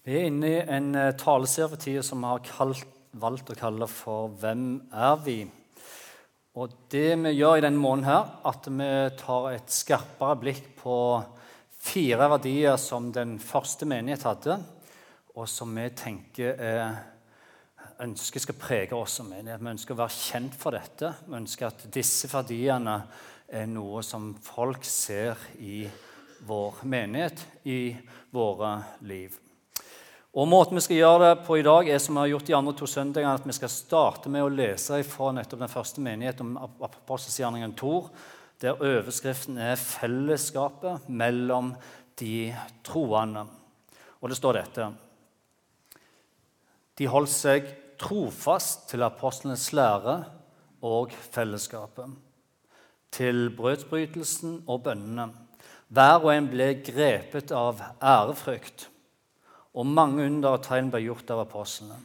Vi er inne i en eh, taleserie som vi har kalt, valgt å kalle for 'Hvem er vi?' Og det vi gjør i denne måneden, her, at vi tar et skarpere blikk på fire verdier som den første menighet hadde, og som vi tenker er, ønsker skal prege oss som menighet. Vi ønsker å være kjent for dette. Vi ønsker at disse verdiene er noe som folk ser i vår menighet, i våre liv. Og Måten vi skal gjøre det på i dag, er som vi har gjort de andre to søndagene, at vi skal starte med å lese fra nettopp den første menighet om apostelsgjerningen Tor, der overskriften er 'Fellesskapet mellom de troende'. Og det står dette De holdt seg trofast til apostlenes lære og fellesskapet, til brødsbrytelsen og bønnene. Hver og en ble grepet av ærefrykt og mange under og tegn ble gjort av apostlene.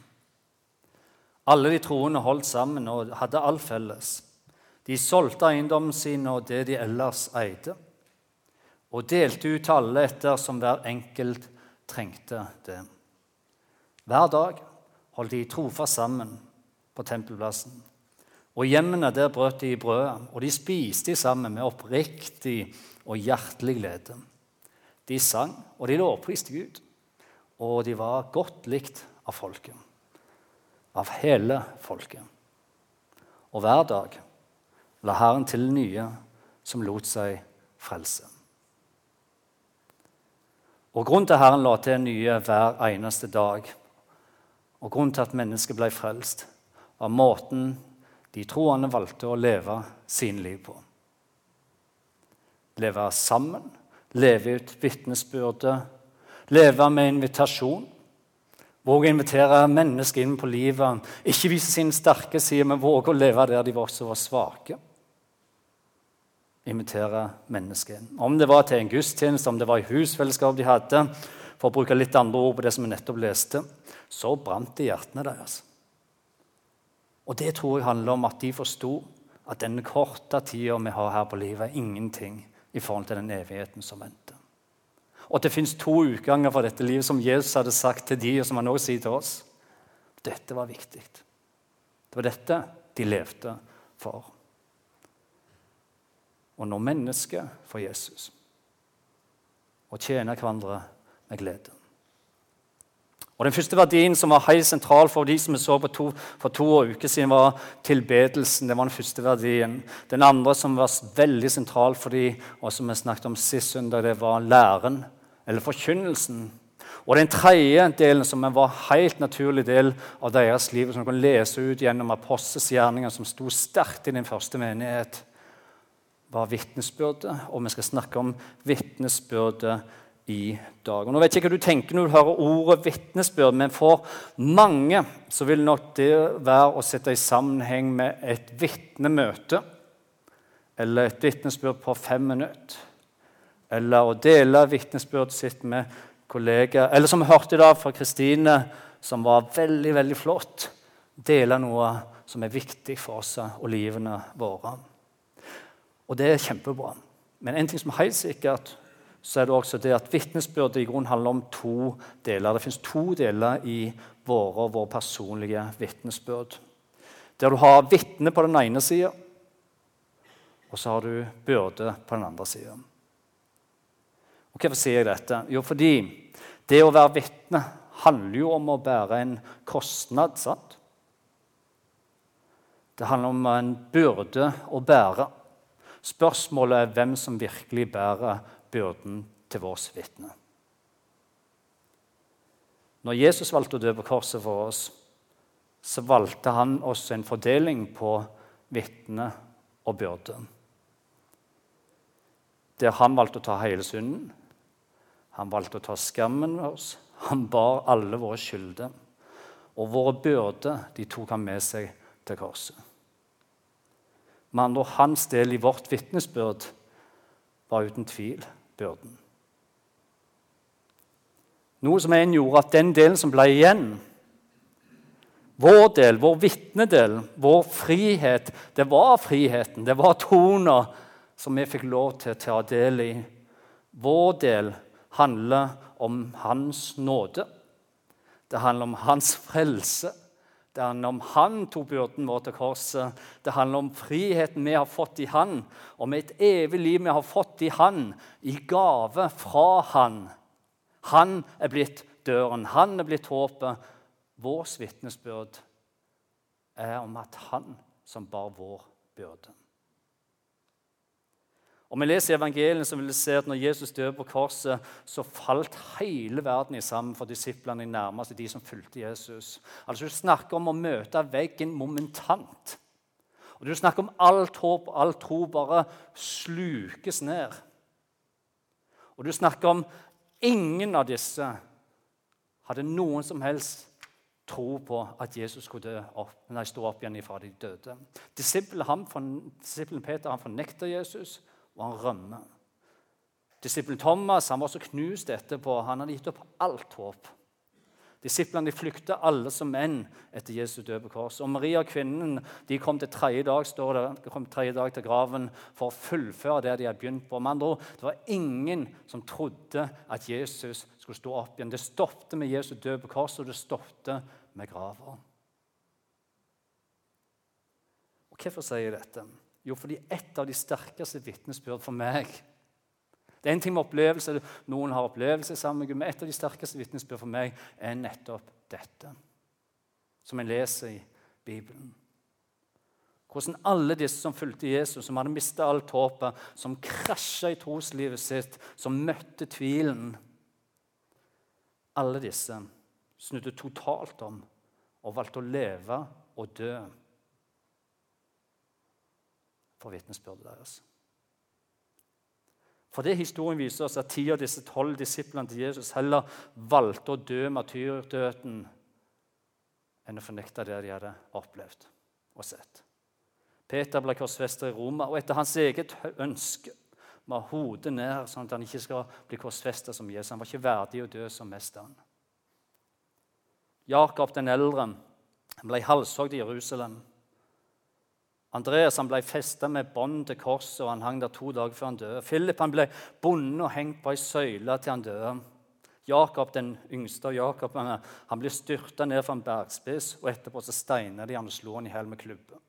Alle de troende holdt sammen og hadde alt felles. De solgte eiendommen sin og det de ellers eide, og delte ut til alle etter som hver enkelt trengte det. Hver dag holdt de trofast sammen på tempelplassen. Og i hjemmene der brøt de brødet, og de spiste sammen med oppriktig og hjertelig glede. De sang, og de lovpriste Gud og de var godt likt av folket. Av hele folket. Og hver dag la Herren til nye som lot seg frelse. Og Grunnen til at Herren la til nye hver eneste dag, og grunnen til at mennesket ble frelst, var måten de troende valgte å leve sin liv på. Leve sammen, leve ut vitnesbyrdet Leve med invitasjon. Våge å invitere mennesker inn på livet. Ikke vise sin sterke side, men våge å leve der de også var svake. Invitere mennesker inn. Om det var til en gudstjeneste, om det var i husfellesskap de hadde, for å bruke litt andre ord på det som vi nettopp leste, så brant det i hjertene deres. Og det tror jeg handler om at de forsto at denne korte tida vi har her på livet, er ingenting i forhold til den evigheten som venter. Og at det fins to utganger for dette livet, som Jesus hadde sagt til de, og som han også sier til oss. Dette var viktig. Det var dette de levde for. Og når mennesket for Jesus og tjener hverandre med glede. Og Den første verdien som var helt sentral for de som vi så to, for to uker siden, var tilbedelsen. Det var den første verdien. Den andre som var veldig sentral for de, og som vi snakket om sist søndag, det var læren eller forkynnelsen. Og den tredje delen, som var en helt naturlig del av deres liv, som du kan lese ut gjennom apostels gjerninger, som sto sterkt i den første menighet, var vitnesbyrdet. Og vi skal snakke om vitnesbyrdet i dag. Og nå vet jeg ikke hva du tenker når du hører ordet vitnesbyrd, men for mange så vil nok det være å sette i sammenheng med et vitnemøte eller et vitnesbyrd på fem minutter eller å dele vitnesbyrdet sitt med kollegaer. Eller som vi hørte i dag fra Kristine, som var veldig veldig flott. Dele noe som er viktig for oss og livene våre. Og det er kjempebra. Men en ting som er helt sikkert, så er det også det at vitnesbyrdet i grunnen handler om to deler. Det fins to deler i våre og vår personlige vitnesbyrd. Der du har vitne på den ene sida, og så har du byrde på den andre sida. Og Hvorfor sier jeg dette? Jo, fordi det å være vitne handler jo om å bære en kostnad. sant? Det handler om en byrde å bære. Spørsmålet er hvem som virkelig bærer byrden til vårt vitne. Når Jesus valgte å dø på korset for oss, så valgte han også en fordeling på vitne og byrde. Der han valgte å ta hele synden, han valgte å ta skammen med oss. Han bar alle våre skylder. Og våre byrder de tok han med seg til korset. Andre ord, hans del i vårt vitnesbyrd var uten tvil byrden. Noe som en gjorde at den delen som ble igjen, vår del, vår vitnedel, vår frihet, det var friheten, det var toner som vi fikk lov til å ta del i. Vår del handler om Hans nåde Det handler om hans frelse. Det handler om han tok byrden vår til korset. Det handler om friheten vi har fått i han, om et evig liv vi har fått i han, i gave fra han. Han er blitt døren, han er blitt håpet. Vårt vitnesbyrd er om at han som bar vår byrde. Om vi leser evangeliet, så vil vi se at når Jesus døde på korset, så falt hele verden i sammen for disiplene i nærmeste, de som fulgte Jesus. Altså Du snakker om å møte veggen momentant. Og Du snakker om alt håp og all tro bare slukes ned. Og du snakker om ingen av disse hadde noen som helst tro på at Jesus skulle opp, nei, stå opp igjen fra de døde. Disippelen Peter han fornekter Jesus og han rømmer. Disippelen Thomas han var så knust etterpå. Han hadde gitt opp alt håp. Disiplene flykta alle som menn etter Jesu på korset. Og Maria og kvinnen de kom til tredje dag, står det, de kom tredje dag til graven for å fullføre det de hadde begynt på. Ord, Det var ingen som trodde at Jesus skulle stå opp igjen. Det stoppet med Jesu på korset, og det stoppet med grava. Og Hvorfor sier jeg dette? Jo, fordi et av de sterkeste vitnesbyrd for meg Det er en ting med opplevelse, noen har opplevelse sammen med Gud, men et av de sterkeste vitnesbyrd for meg er nettopp dette, som jeg leser i Bibelen. Hvordan alle disse som fulgte Jesus, som hadde mista alt håpet, som krasja i troslivet sitt, som møtte tvilen Alle disse snudde totalt om og valgte å leve og dø for vitnesbyrdet deres. For det Historien viser oss at ti av disse tolv disiplene til Jesus heller valgte å dø martyrdøden enn å fornekte det de hadde opplevd og sett. Peter ble korsfestet i Roma, og etter hans eget ønske med hodet ned, sånn at han ikke skal bli korsfestet som Jesus. Han var ikke verdig å dø som mesteren. Jakob den eldre ble halshogd i Jerusalem. Andreas han ble festa med bånd til korset, og han hang der to dager før han døde. Philip han ble bundet og hengt på ei søyle til han døde. Jakob, den yngste Jakob, han ble styrta ned fra en bergspiss, og etterpå så steina de han og slo han i hjel med klubbe.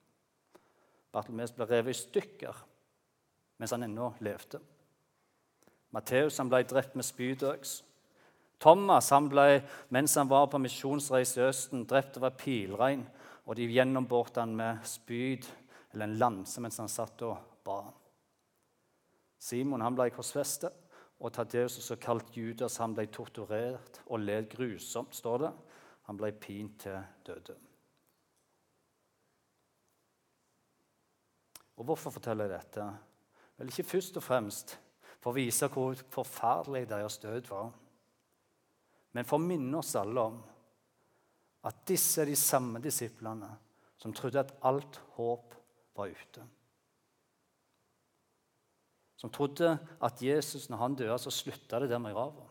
Bartolomeus ble revet i stykker mens han ennå levde. Matteus ble drept med spydøks. Thomas han ble, mens han var på misjonsreise i Østen, drept av pilregn, og de gjennomborte han med spyd eller en lanse mens han satt og ba. Simon han ble korsfestet, og Tadeus, også kalt Judas, han ble torturert og led grusomt, står det. Han ble pint til døde. Og Hvorfor forteller jeg dette? Vel, Ikke først og fremst for å vise hvor forferdelig deres død var, men for å minne oss alle om at disse er de samme disiplene som trodde at alt håp var ute. Som trodde at Jesus, når han døde, så slutta det der med grava.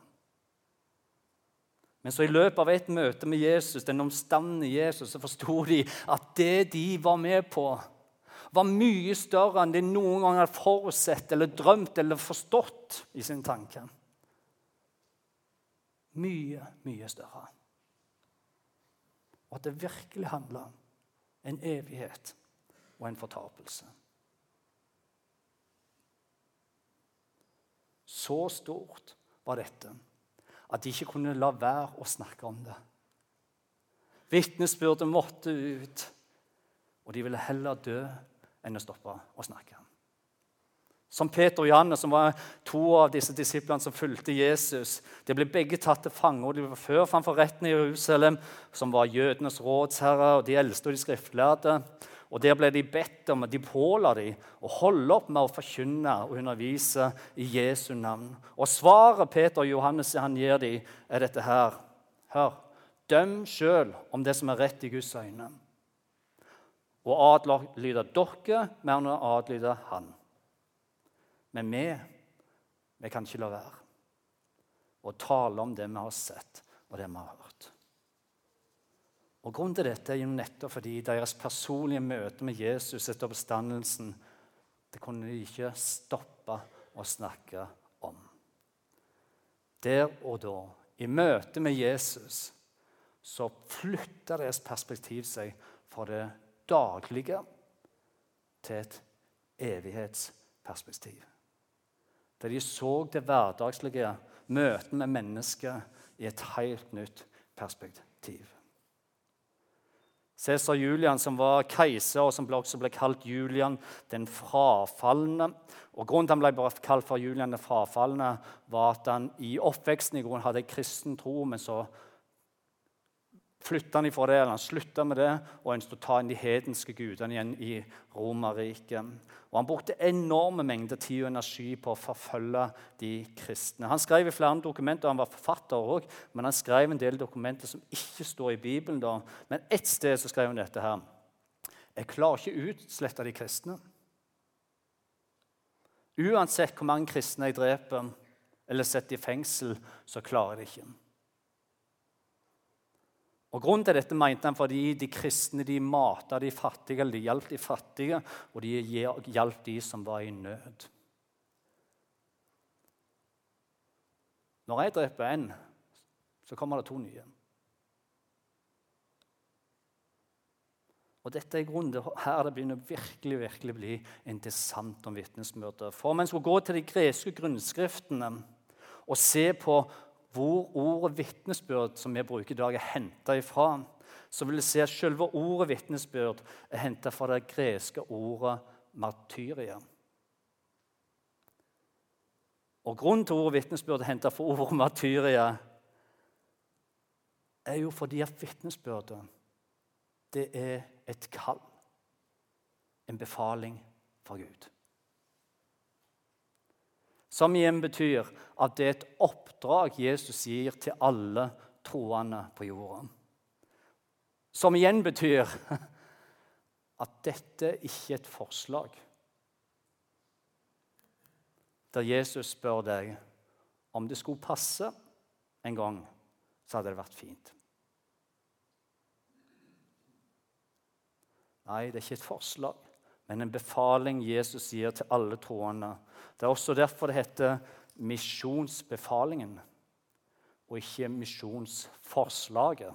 Men så i løpet av et møte med Jesus, den omstandende Jesus, så forsto de at det de var med på, var mye større enn de noen gang hadde forutsett eller drømt eller forstått i sin tanke. Mye, mye større. Og at det virkelig handla om en evighet og en fortapelse. Så stort var dette at de ikke kunne la være å snakke om det. Vitnesbyrdet måtte ut, og de ville heller dø enn å stoppe å snakke. Som Peter og Janne, som var to av disse disiplene som fulgte Jesus. De ble begge tatt til fange, og de var før framfor retten i Jerusalem, som var jødenes rådsherre og de eldste og de skriftlærde. Og Der ble de bedt om, de påla de å holde opp med å forkynne og undervise i Jesu navn. Og svaret Peter og Johannes han gir dem, er dette her. Hør. Døm sjøl om det som er rett i Guds øyne. Og adlyde dere mer enn å adlyde Han. Men vi, vi kan ikke la være å tale om det vi har sett, og det vi har hørt. Og Grunnen til dette er jo nettopp fordi deres personlige møte med Jesus etter oppstandelsen det kunne de ikke stoppe å snakke om. Der og da, i møte med Jesus, så flytta deres perspektiv seg fra det daglige til et evighetsperspektiv. Der de så det hverdagslige møtet med mennesket i et helt nytt perspektiv. Cæsar Julian, som var keiser, og som også ble kalt Julian den frafalne. Og Grunnen til han ble kalt for Julian den frafalne, var at han i oppveksten i grunnen hadde kristen tro, men så flytta han ifra det, eller han slutta med det og ønsket å ta inn de hedenske gudene igjen i Romerriket. Og Han brukte enorme mengder tid og energi på å forfølge de kristne. Han skrev i flere dokumenter, han var forfatter òg, men han skrev en del dokumenter som ikke står i Bibelen. da. Men ett sted så skrev han dette her. Jeg klarer ikke utslette de kristne. Uansett hvor mange kristne jeg dreper eller setter i fengsel, så klarer jeg det ikke. Og Grunnen til dette mente han fordi de kristne de matet de fattige, de hjalp de fattige, og de hjalp de som var i nød. Når jeg dreper én, så kommer det to nye. Og dette er grunnen til her det begynner virkelig virkelig bli interessant om vitnesbyrdet. For om en skulle gå til de greske grunnskriftene og se på hvor ordet vitnesbyrd som vi bruker i dag, er henta ifra, så vil jeg si at selve ordet vitnesbyrd er henta fra det greske ordet martyria. Og Grunnen til ordet vitnesbyrd er henta fra ordet martyria, er jo fordi at vitnesbyrdet det er et kall, en befaling fra Gud. Som igjen betyr at det er et oppdrag Jesus gir til alle troende på jorda. Som igjen betyr at dette ikke er et forslag. Der Jesus spør deg om det skulle passe en gang, så hadde det vært fint. Nei, det er ikke et forslag men en befaling Jesus gir til alle troende. Det er også derfor det heter misjonsbefalingen, og ikke misjonsforslaget.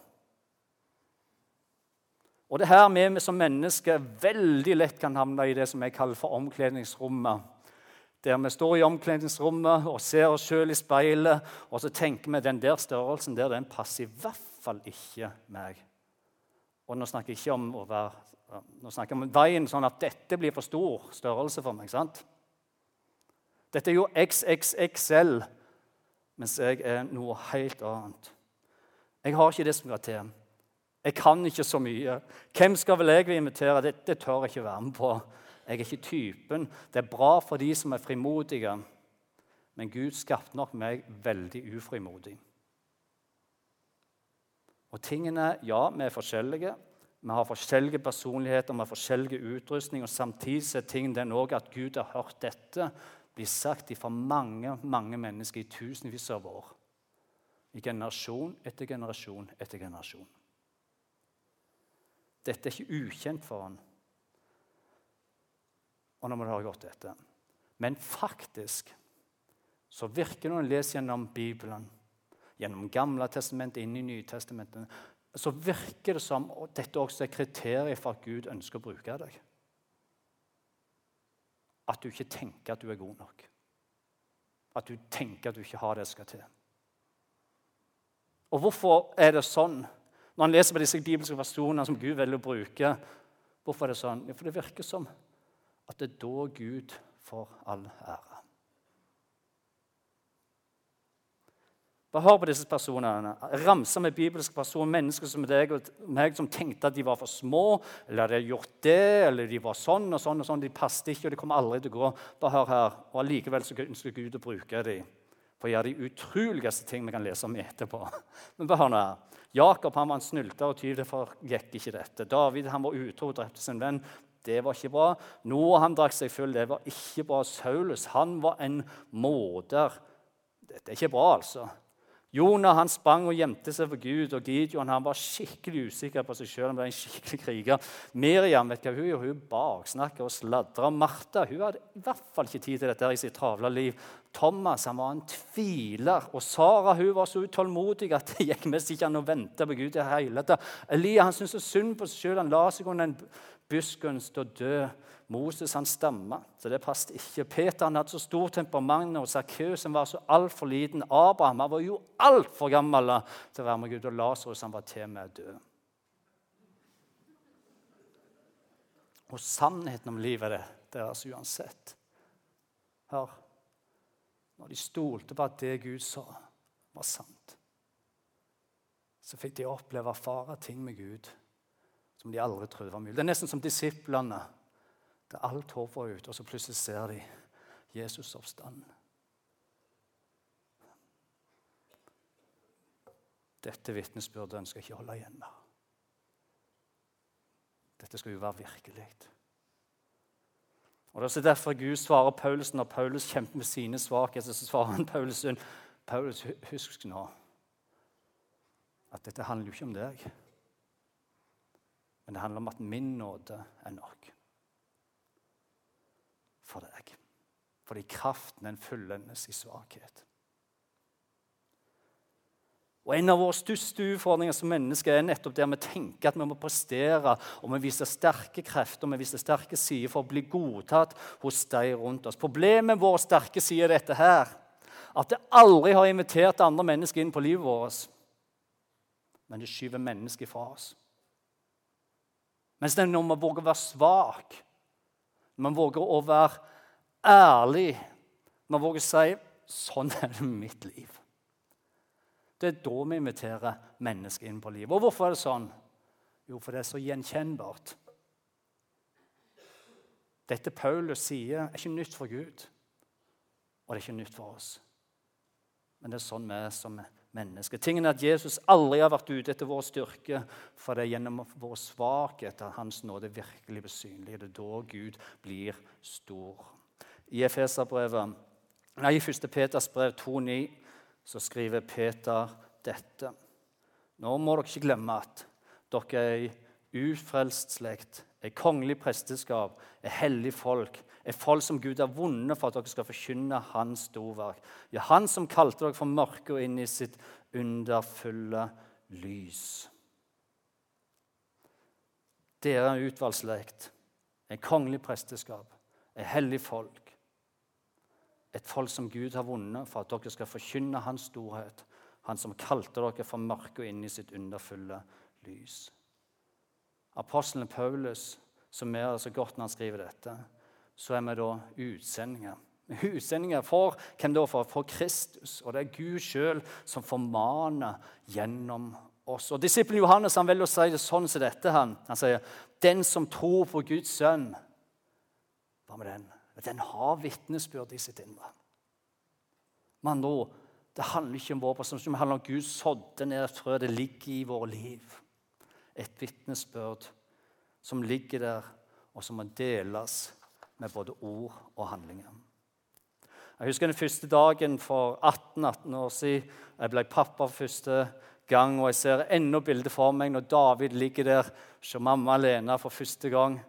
Og det her her vi som mennesker veldig lett kan havne i det som jeg kaller for omkledningsrommet. Der vi står i omkledningsrommet og ser oss sjøl i speilet, og så tenker vi den der størrelsen der, den passer i hvert fall ikke meg. Og nå snakker jeg ikke om å være nå snakker jeg om veien sånn at dette blir for stor størrelse for meg. sant? Dette er jo XXXL, mens jeg er noe helt annet. Jeg har ikke det som skal til. Jeg kan ikke så mye. Hvem skal vel jeg invitere? Dette tør jeg ikke være med på. Jeg er ikke typen. Det er bra for de som er frimodige, men Gud skapte nok meg veldig ufrimodig. Og tingene, ja, vi er forskjellige. Vi har forskjellige personligheter, vi har forskjellige utrustning. og Samtidig er ting den òg at Gud har hørt dette bli sagt fra mange mange mennesker i tusenvis av år. I generasjon etter generasjon etter generasjon. Dette er ikke ukjent for han. Og nå må du ha gjort etter. Men faktisk så virker det når en leser gjennom Bibelen, gjennom Gamle testamentet, inn i Nytestamentet, så virker det som og dette også er kriteriet for at Gud ønsker å bruke deg. At du ikke tenker at du er god nok. At du tenker at du ikke har det som skal til. Og hvorfor er det sånn? Når han leser på disse bibelske versjonene som Gud velger å bruke, hvorfor er det sånn? For det virker som at det er da Gud får all ære. Bare hør på disse personene. Ramser med bibelske personer, mennesker som deg og meg, som tenkte at de var for små, eller hadde gjort det, eller de var sånn og sånn. og sånn, De passet ikke, og de kommer aldri til å gå. Bare hør her. Og Allikevel så ønsker Gud å bruke dem for å gjøre de utroligste ting vi kan lese om etterpå. Men bare hør nå her. Jakob han var en snylter og tyv, derfor gikk ikke dette. David han var utro og drepte sin venn. Det var ikke bra. Noah han drakk seg full. Det var ikke bra. Saulus han var en morder. Dette er ikke bra, altså. Jonah han sprang og gjemte seg for Gud, og Gideon han var skikkelig usikker på seg sjøl. Han ble en skikkelig kriger. Miriam vet hva hun, gjør, hun baksnakker og sladrer. Martha hun hadde i hvert fall ikke tid til dette i sitt travle liv. Thomas han var en tviler, og Sara hun var så utålmodig at det gikk mest ikke an å vente på Gud i hele tatt. Elia han syntes så synd på seg sjøl. Han la seg under en busk og ønsket å dø. Moses han stamma, så det passet ikke. Peter han hadde så stort temperament, og Sakkeus var så altfor liten. Abraham han var jo altfor gammel til å være med Gud, og Lasarus var til med å dø. Og sannheten om livet det, deres uansett. Hør. Når de stolte på at det Gud sa, var sant, så fikk de oppleve å erfare ting med Gud som de aldri trodde var mulig. Det er nesten som disiplene. Der alt håp var ute, og så plutselig ser de Jesus oppstanden. Dette vitnesbyrdet ønsker jeg ikke holde igjen med. Dette skal jo være virkelig. Og Det er også derfor Gud svarer Paulus når Paulus kjemper med sine svakheter. Så svarer han Paulus, Paulus husk nå at dette handler jo ikke om deg. Men det handler om at min nåde er nok for deg. Fordi kraften den fullendes i svakhet. Og En av våre største utfordringer som mennesker er nettopp der vi tenker at vi må prestere og vi viser sterke krefter vi viser sterke sider for å bli godtatt hos de rundt oss. Problemet våre sterke sider er dette her, at det aldri har invitert andre mennesker inn på livet vårt. Men det skyver mennesker fra oss. Mens når vi våger å være svak, vi våger å være ærlig, Man våger å si 'Sånn er det mitt liv'. Det er da vi inviterer mennesker inn på livet. Og hvorfor er det sånn? Jo, for det er så gjenkjennbart. Dette Paulus sier, er ikke nytt for Gud, og det er ikke nytt for oss. Men det er sånn vi er som mennesker. Tingen er at Jesus aldri har vært ute etter vår styrke, for det er gjennom vår svakhet at Hans nåde virkelig blir synlig. Det er da Gud blir stor. I Efeserbrevet, nei, i 1. Peters brev 2,9 så skriver Peter dette. Nå må dere ikke glemme at dere er ei ufrelst slekt, ei kongelig presteskap, ei hellig folk, et folk som Gud har vunnet for at dere skal forkynne Hans storverk. Ja, Han som kalte dere for mørke og inn i sitt underfulle lys. Dere er en utvalgt slekt, et kongelig presteskap, et hellig folk et folk som Gud har vunnet for at dere skal forkynne Hans storhet. Han som kalte dere for mørke og inn i sitt underfulle lys. Apostelen Paulus summerer så godt når han skriver dette. Så er vi da utsendinger. Utsendinger for hvem da? For, for Kristus. Og det er Gud sjøl som formaner gjennom oss. Og Disippelen Johannes han velger å si det sånn som dette. Han, han sier, 'Den som tror på Guds sønn' Hva med den? den har vitnesbyrd i sitt indre. Men nå, det handler ikke om vår person, det handler om Gud sådde ned et frø. Det ligger i våre liv. Et vitnesbyrd som ligger der, og som må deles med både ord og handlinger. Jeg husker den første dagen for 18-18 år siden. Jeg ble pappa for første gang, og jeg ser enda bildet for meg når David ligger der som mamma alene for første gang.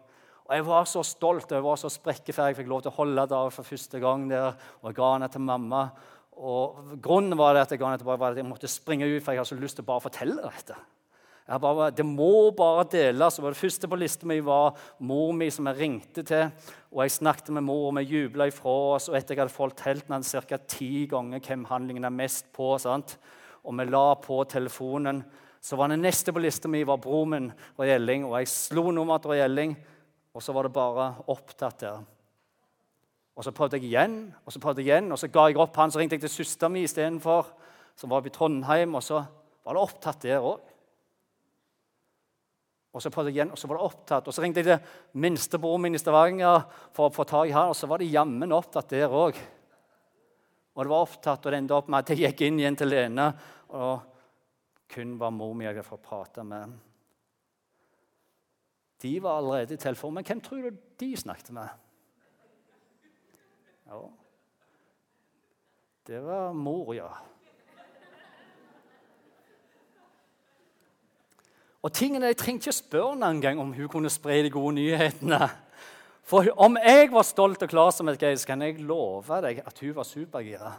Og Jeg var så stolt og jeg var så sprekkeferdig. Jeg fikk lov til å holde David for første gang der. Og jeg ga henne til mamma. Og Grunnen var at jeg ga henne tilbake, var at jeg måtte springe ut, for jeg hadde så lyst til å bare fortelle dette. Bare, det må bare deles. Og Det første på lista mi var mor mi, som jeg ringte til. Og Jeg snakket med mor, og vi jubla ifra oss. Og etter jeg hadde fortalt den ca. ti ganger hvem handlingen er mest på, sant? og vi la på telefonen, så var det neste på lista mi var bror min Roy Elling. Og jeg slo nummeret til Roy Elling. Og så var det bare opptatt der. Og så prøvde jeg igjen, og så prøvde jeg igjen, og så ga jeg opp han. Så ringte jeg til søstera mi istedenfor, som var i Trondheim, og så var det opptatt der òg. Og så prøvde jeg igjen, og så var det opptatt. Og så ringte jeg til minstebroren min i Stavanger for å få tak i han, og så var det jammen opptatt der òg. Og det var opptatt, og det endte opp med at jeg gikk inn igjen til Lene, og kun var mor mi jeg hadde fått prate med. De var allerede i telefonen, Men hvem tror du de snakket med? Ja, det var mor, ja. Og tingene, Jeg trengte ikke spørre henne engang om hun kunne spre de gode nyhetene. For om jeg var stolt og klar som et geir, så kan jeg love deg at hun var supergira.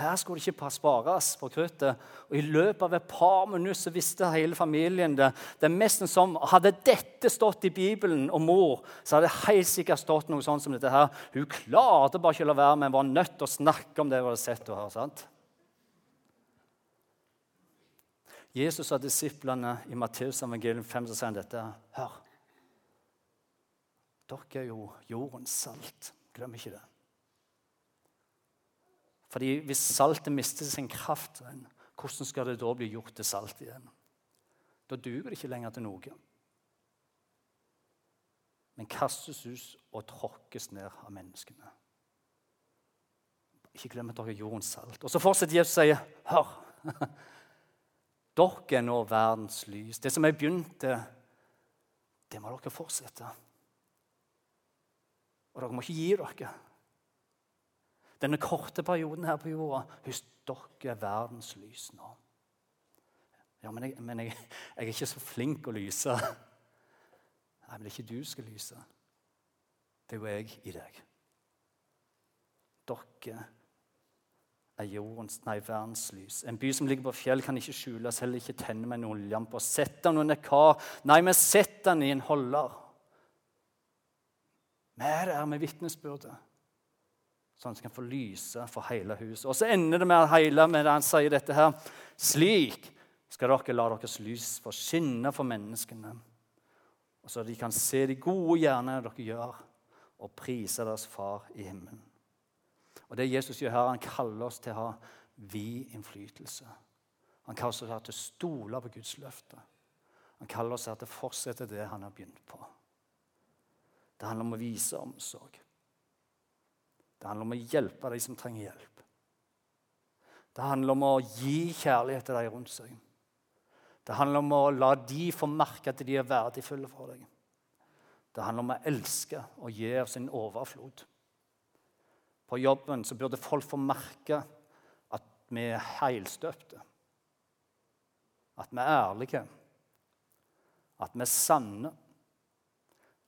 Her skulle det ikke spares på kruttet. Og I løpet av et par minutter så visste hele familien det. Det er nesten som, Hadde dette stått i Bibelen om mor, så hadde det helt sikkert stått noe sånt som dette. her. Hun klarte bare ikke å la være, men var nødt til å snakke om det hun hadde sett og hørt. sant? Jesus og disiplene i Matteus evangelium 5 så sier han dette. Hør. Dere er jo jordens salt. Glem ikke det. Fordi Hvis saltet mister sin kraft, hvordan skal det da bli gjort til salt igjen? Da duger det ikke lenger til noe. Men kastes ut og tråkkes ned av menneskene. Ikke glem at dere er jordens salt. Og så fortsetter Jesus å si, hør. Dere er nå verdens lys. Det som jeg begynte, det må dere fortsette. Og dere må ikke gi dere. Denne korte perioden her på jorda Husk, dere er verdens lys nå. Ja, men, jeg, men jeg, jeg, er ikke så flink å lyse. Nei, men det er ikke du skal lyse. Det er jo jeg i deg. Dere er jordens, nei, verdens lys. En by som ligger på fjell, kan ikke skjules, heller ikke tenne med en oljelampe. Sett den under kar. Nei, men sett den i en holder. Vi er med vitnesbyrdet, sånn at det kan få lyse for hele huset. Og så ender det med hele med det han sier dette her. Slik skal dere la deres lys få skinne for menneskene, og så de kan se de gode gjerningene dere gjør, og prise deres Far i himmelen. Og Det Jesus gjør her, han kaller oss til å ha vid innflytelse. Han kaller oss her til å stole på Guds løfte. Han kaller oss her til å fortsette det han har begynt på. Det handler om å vise omsorg. Det handler om å hjelpe de som trenger hjelp. Det handler om å gi kjærlighet til de rundt seg. Det handler om å la de få merke at de er verdifulle for deg. Det handler om å elske og gi av sin overflod. På jobben så burde folk få merke at vi er heilstøpte. At vi er ærlige. At vi er sanne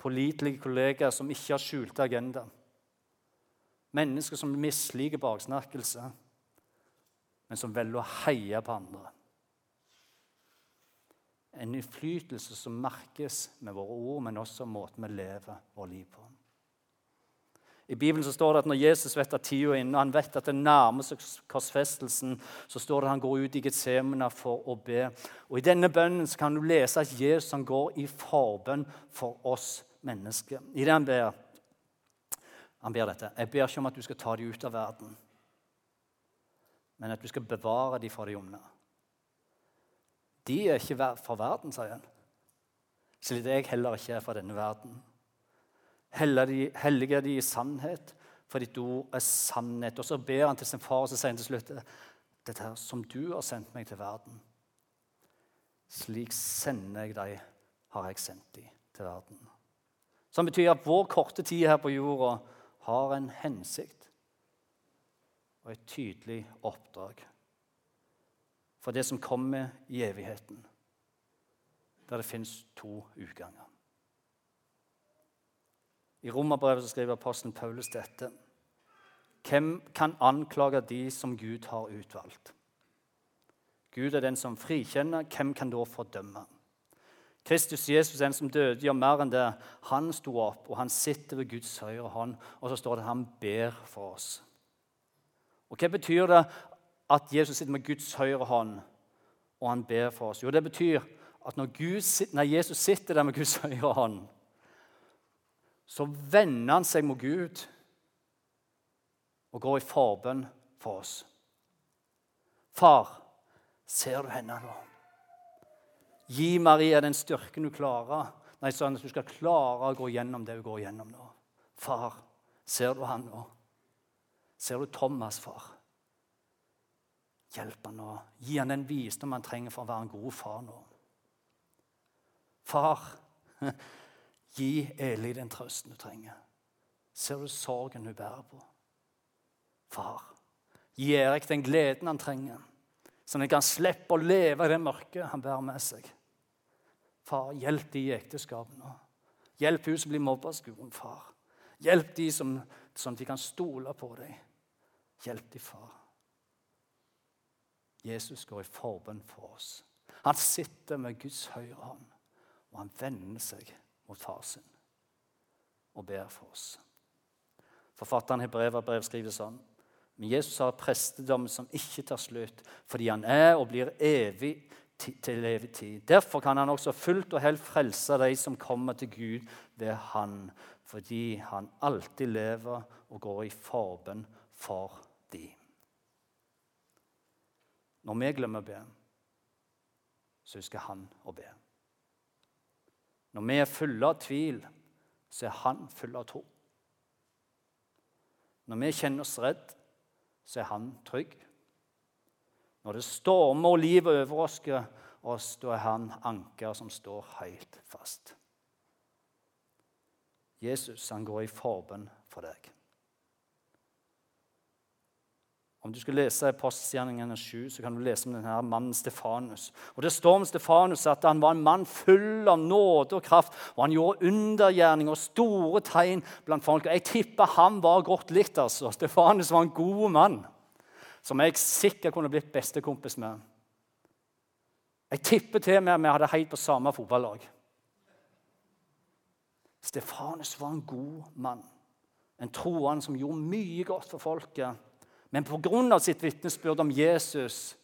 pålitelige kollegaer som ikke har skjulte agenda. Mennesker som misliker baksnakkelse, men som velger å heie på andre. En innflytelse som merkes med våre ord, men også måten vi lever vårt liv på. I Bibelen så står det at når Jesus vet at tida er inne, og han vet at det nærmer seg korsfestelsen, så står det at han går ut i Getsemane for å be. Og I denne bønnen så kan du lese at Jesus han går i forbønn for oss mennesker. I det han ber, han ber dette Jeg ber ikke om at du skal ta dem ut av verden, men at du skal bevare dem fra de onde. De er ikke fra verden, sier han. Slik jeg heller ikke er fra denne verden. Hellige de i sannhet, for ditt ord er sannhet. Og så ber han til sin far og så sier han til slutt dette her, som du har sendt meg til verden. Slik sender jeg deg, har jeg sendt deg til verden. Som betyr at vår korte tid her på jorda har en hensikt og et tydelig oppdrag for det som kommer i evigheten, der det fins to utganger. I Romerbrevet skriver apostelen Paulus dette. Hvem kan anklage de som Gud har utvalgt? Gud er den som frikjenner. Hvem kan da fordømme? Kristus Jesus, den som døde, gjør mer enn det. Han sto opp, og han sitter ved Guds høyre hånd. Og så står det at han ber for oss. Og Hva betyr det at Jesus sitter med Guds høyre hånd, og han ber for oss? Jo, det betyr at når, Gud, når Jesus sitter der med Guds høyre hånd, så vender han seg mot Gud og går i forbønn for oss. Far, ser du henne nå? Gi Maria den styrken du klarer. Nei, sånn at du skal klare å gå gjennom det hun går gjennom nå. Far, ser du han nå? Ser du Thomas, far? Hjelp han nå. Gi han den visdom han trenger for å være en god far nå. Far, gi Eli den trøsten du trenger. Ser du sorgen hun bærer på? Far, gi Erik den gleden han trenger, så han kan slippe å leve i det mørket han bærer med seg. Far, hjelp de i ekteskapet nå. Hjelp hun som blir mobba av skolen, far. Hjelp de som, som de kan stole på deg. Hjelp de, far. Jesus går i forbønn for oss. Han sitter med Guds høyre hånd, og han vender seg mot far sin og ber for oss. Forfatteren i brev skriver sånn Men Jesus har prestedom som ikke tar slutt, fordi han er og blir evig til evig tid. Derfor kan han også fullt og helt frelse de som kommer til Gud ved Han, fordi han alltid lever og går i forbønn for de. Når vi glemmer å be, så husker han å be. Når vi er fulle av tvil, så er han full av tro. Når vi kjenner oss redd, så er han trygg. Når det stormer og livet overrasker oss, da er han anker som står helt fast. Jesus han går i forbønn for deg. Om du skal lese Postgjerningene 7, så kan du lese om denne mannen Stefanus. Og Det står om Stefanus at han var en mann full av nåde og kraft. og Han gjorde undergjerning og store tegn blant folk. Jeg tipper han var godt likt. altså. Stefanus var en god mann som jeg sikkert kunne blitt bestekompis med. Jeg tipper til og med at vi hadde heid på samme fotballag. Stefanus var en god mann, en troende som gjorde mye godt for folket. Men pga. sitt vitnesbyrd om Jesus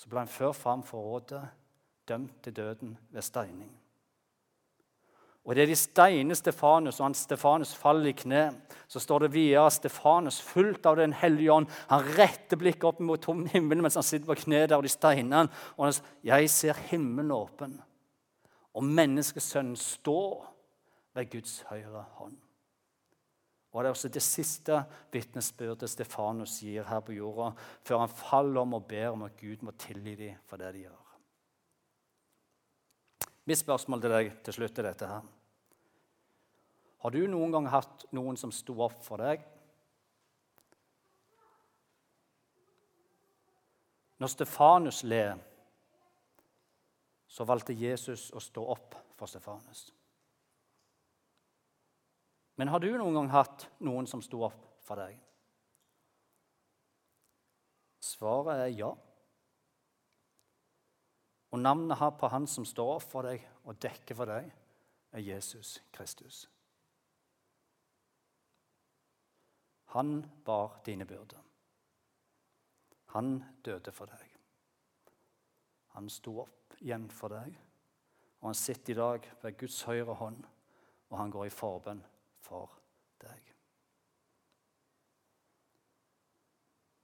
så ble han ført fram for rådet, dømt til døden ved steining. Og det er de steiner Stefanus, og han Stefanus faller i kne. Så står det videre Stefanus, fullt av Den hellige ånd, han retter blikket opp mot tom himmelen mens han sitter på kne der, og de steiner han. Og han sier, 'Jeg ser himmelen åpen, og menneskesønnen står ved Guds høyre hånd'. Og Det er også det siste vitnesbyrdet Stefanus gir her på jorda, før han faller om og ber om at Gud må tilgi dem for det de gjør. Mitt spørsmål til deg til slutt er dette her. Har du noen gang hatt noen som sto opp for deg? Når Stefanus led, så valgte Jesus å stå opp for Stefanus. Men har du noen gang hatt noen som sto opp for deg? Svaret er ja. Og navnet her på han som står opp for deg og dekker for deg, er Jesus Kristus. Han bar dine byrder. Han døde for deg. Han sto opp igjen for deg, og han sitter i dag ved Guds høyre hånd, og han går i forbønn for deg.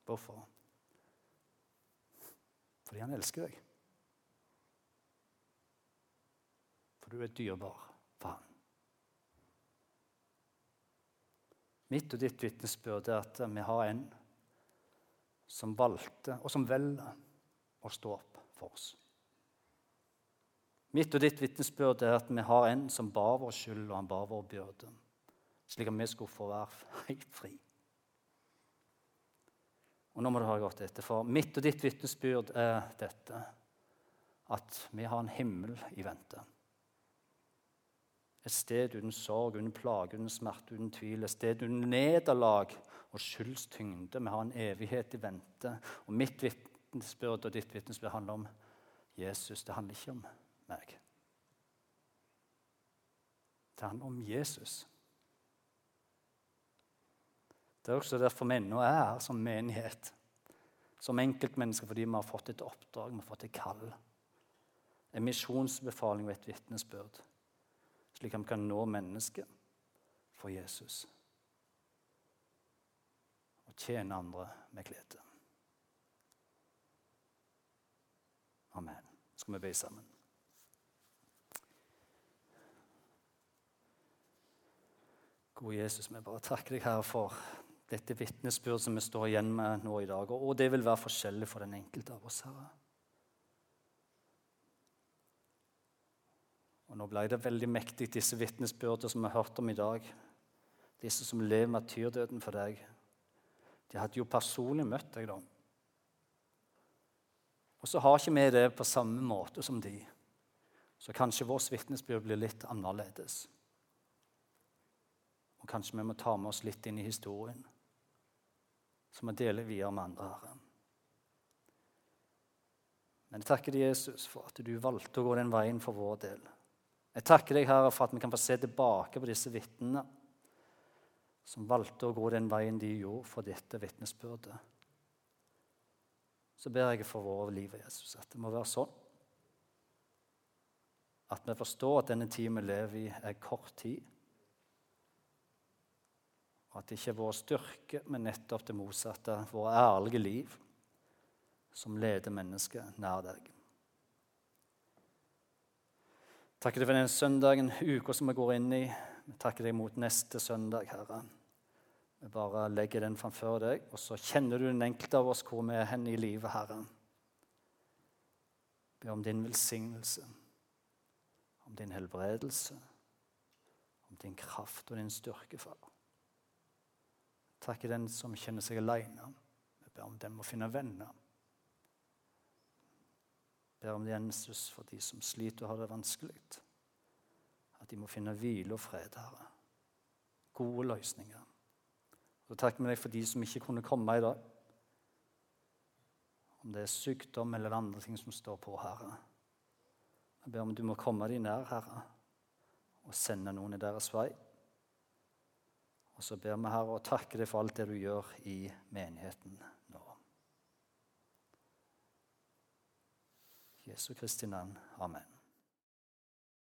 Hvorfor? Fordi han elsker deg. For du er dyrebar for han. Mitt og ditt vitnesbyrd er at vi har en som valgte, og som velger, å stå opp for oss. Mitt og ditt vitnesbyrd er at vi har en som bar vår skyld, og han bar vår byrde slik at vi skulle få være helt fri. Og nå må du ha godt etter, for mitt og ditt vitnesbyrd er dette at vi har en himmel i vente. Et sted uten sorg, uten plage, uten smerte, uten tvil. Et sted uten nederlag og skyldstyngde. Vi har en evighet i vente. Og mitt vitnesbyrd og ditt vitnesbyrd handler om Jesus. Det handler ikke om meg. Det handler om Jesus. Det er også derfor vi ennå er her som menighet. Som enkeltmennesker fordi vi har fått et oppdrag, vi har fått et kall. En misjonsbefaling og et vitnesbyrd. Slik at vi kan nå mennesket for Jesus. Og tjene andre med glede. Amen. Skal vi be sammen. Gode Jesus, vi bare takker deg her for dette vitnesbyrd som vi står igjen med nå i dag. Og det vil være forskjellig for den enkelte av oss. Herre. Og Nå ble det veldig mektig, disse vitnesbyrdene som vi har hørt om i dag. Disse som lever martyrdøden for deg. De hadde jo personlig møtt deg, da. Og så har ikke vi det på samme måte som de. Så kanskje vårt vitnesbyrd blir litt annerledes. Og kanskje vi må ta med oss litt inn i historien, som vi deler videre med andre. Herre. Men jeg takker deg, Jesus, for at du valgte å gå den veien for vår del. Jeg takker deg, Herre, for at vi kan få se tilbake på disse vitnene som valgte å gå den veien de gjorde for dette vitnesbyrdet. Så ber jeg for våre liv, Jesus, at det må være sånn at vi forstår at denne tiden vi lever i, er kort tid. At det ikke er vår styrke, men nettopp det motsatte, våre ærlige liv, som leder mennesket nær deg. Takker deg for den søndagen, uka som vi går inn i. Vi takker deg mot neste søndag, Herre. Vi bare legger den framfor deg, og så kjenner du den enkelte av oss hvor vi er hen i livet, Herre. Be om din velsignelse, om din helbredelse, om din kraft og din styrke, far. Takker den som kjenner seg alene. Vi ber om den må finne venner ber om Jesus for de som sliter og har det vanskelig. At de må finne hvile og fred, Herre. Gode løsninger. Og så takker vi deg for de som ikke kunne komme i dag. Om det er sykdom eller andre ting som står på, Herre. Jeg ber om du må komme dem nær, Herre, og sende noen i deres vei. Og så ber vi, Herre, og takke deg for alt det du gjør i menigheten nå. Jesu Kristi navn. Amen.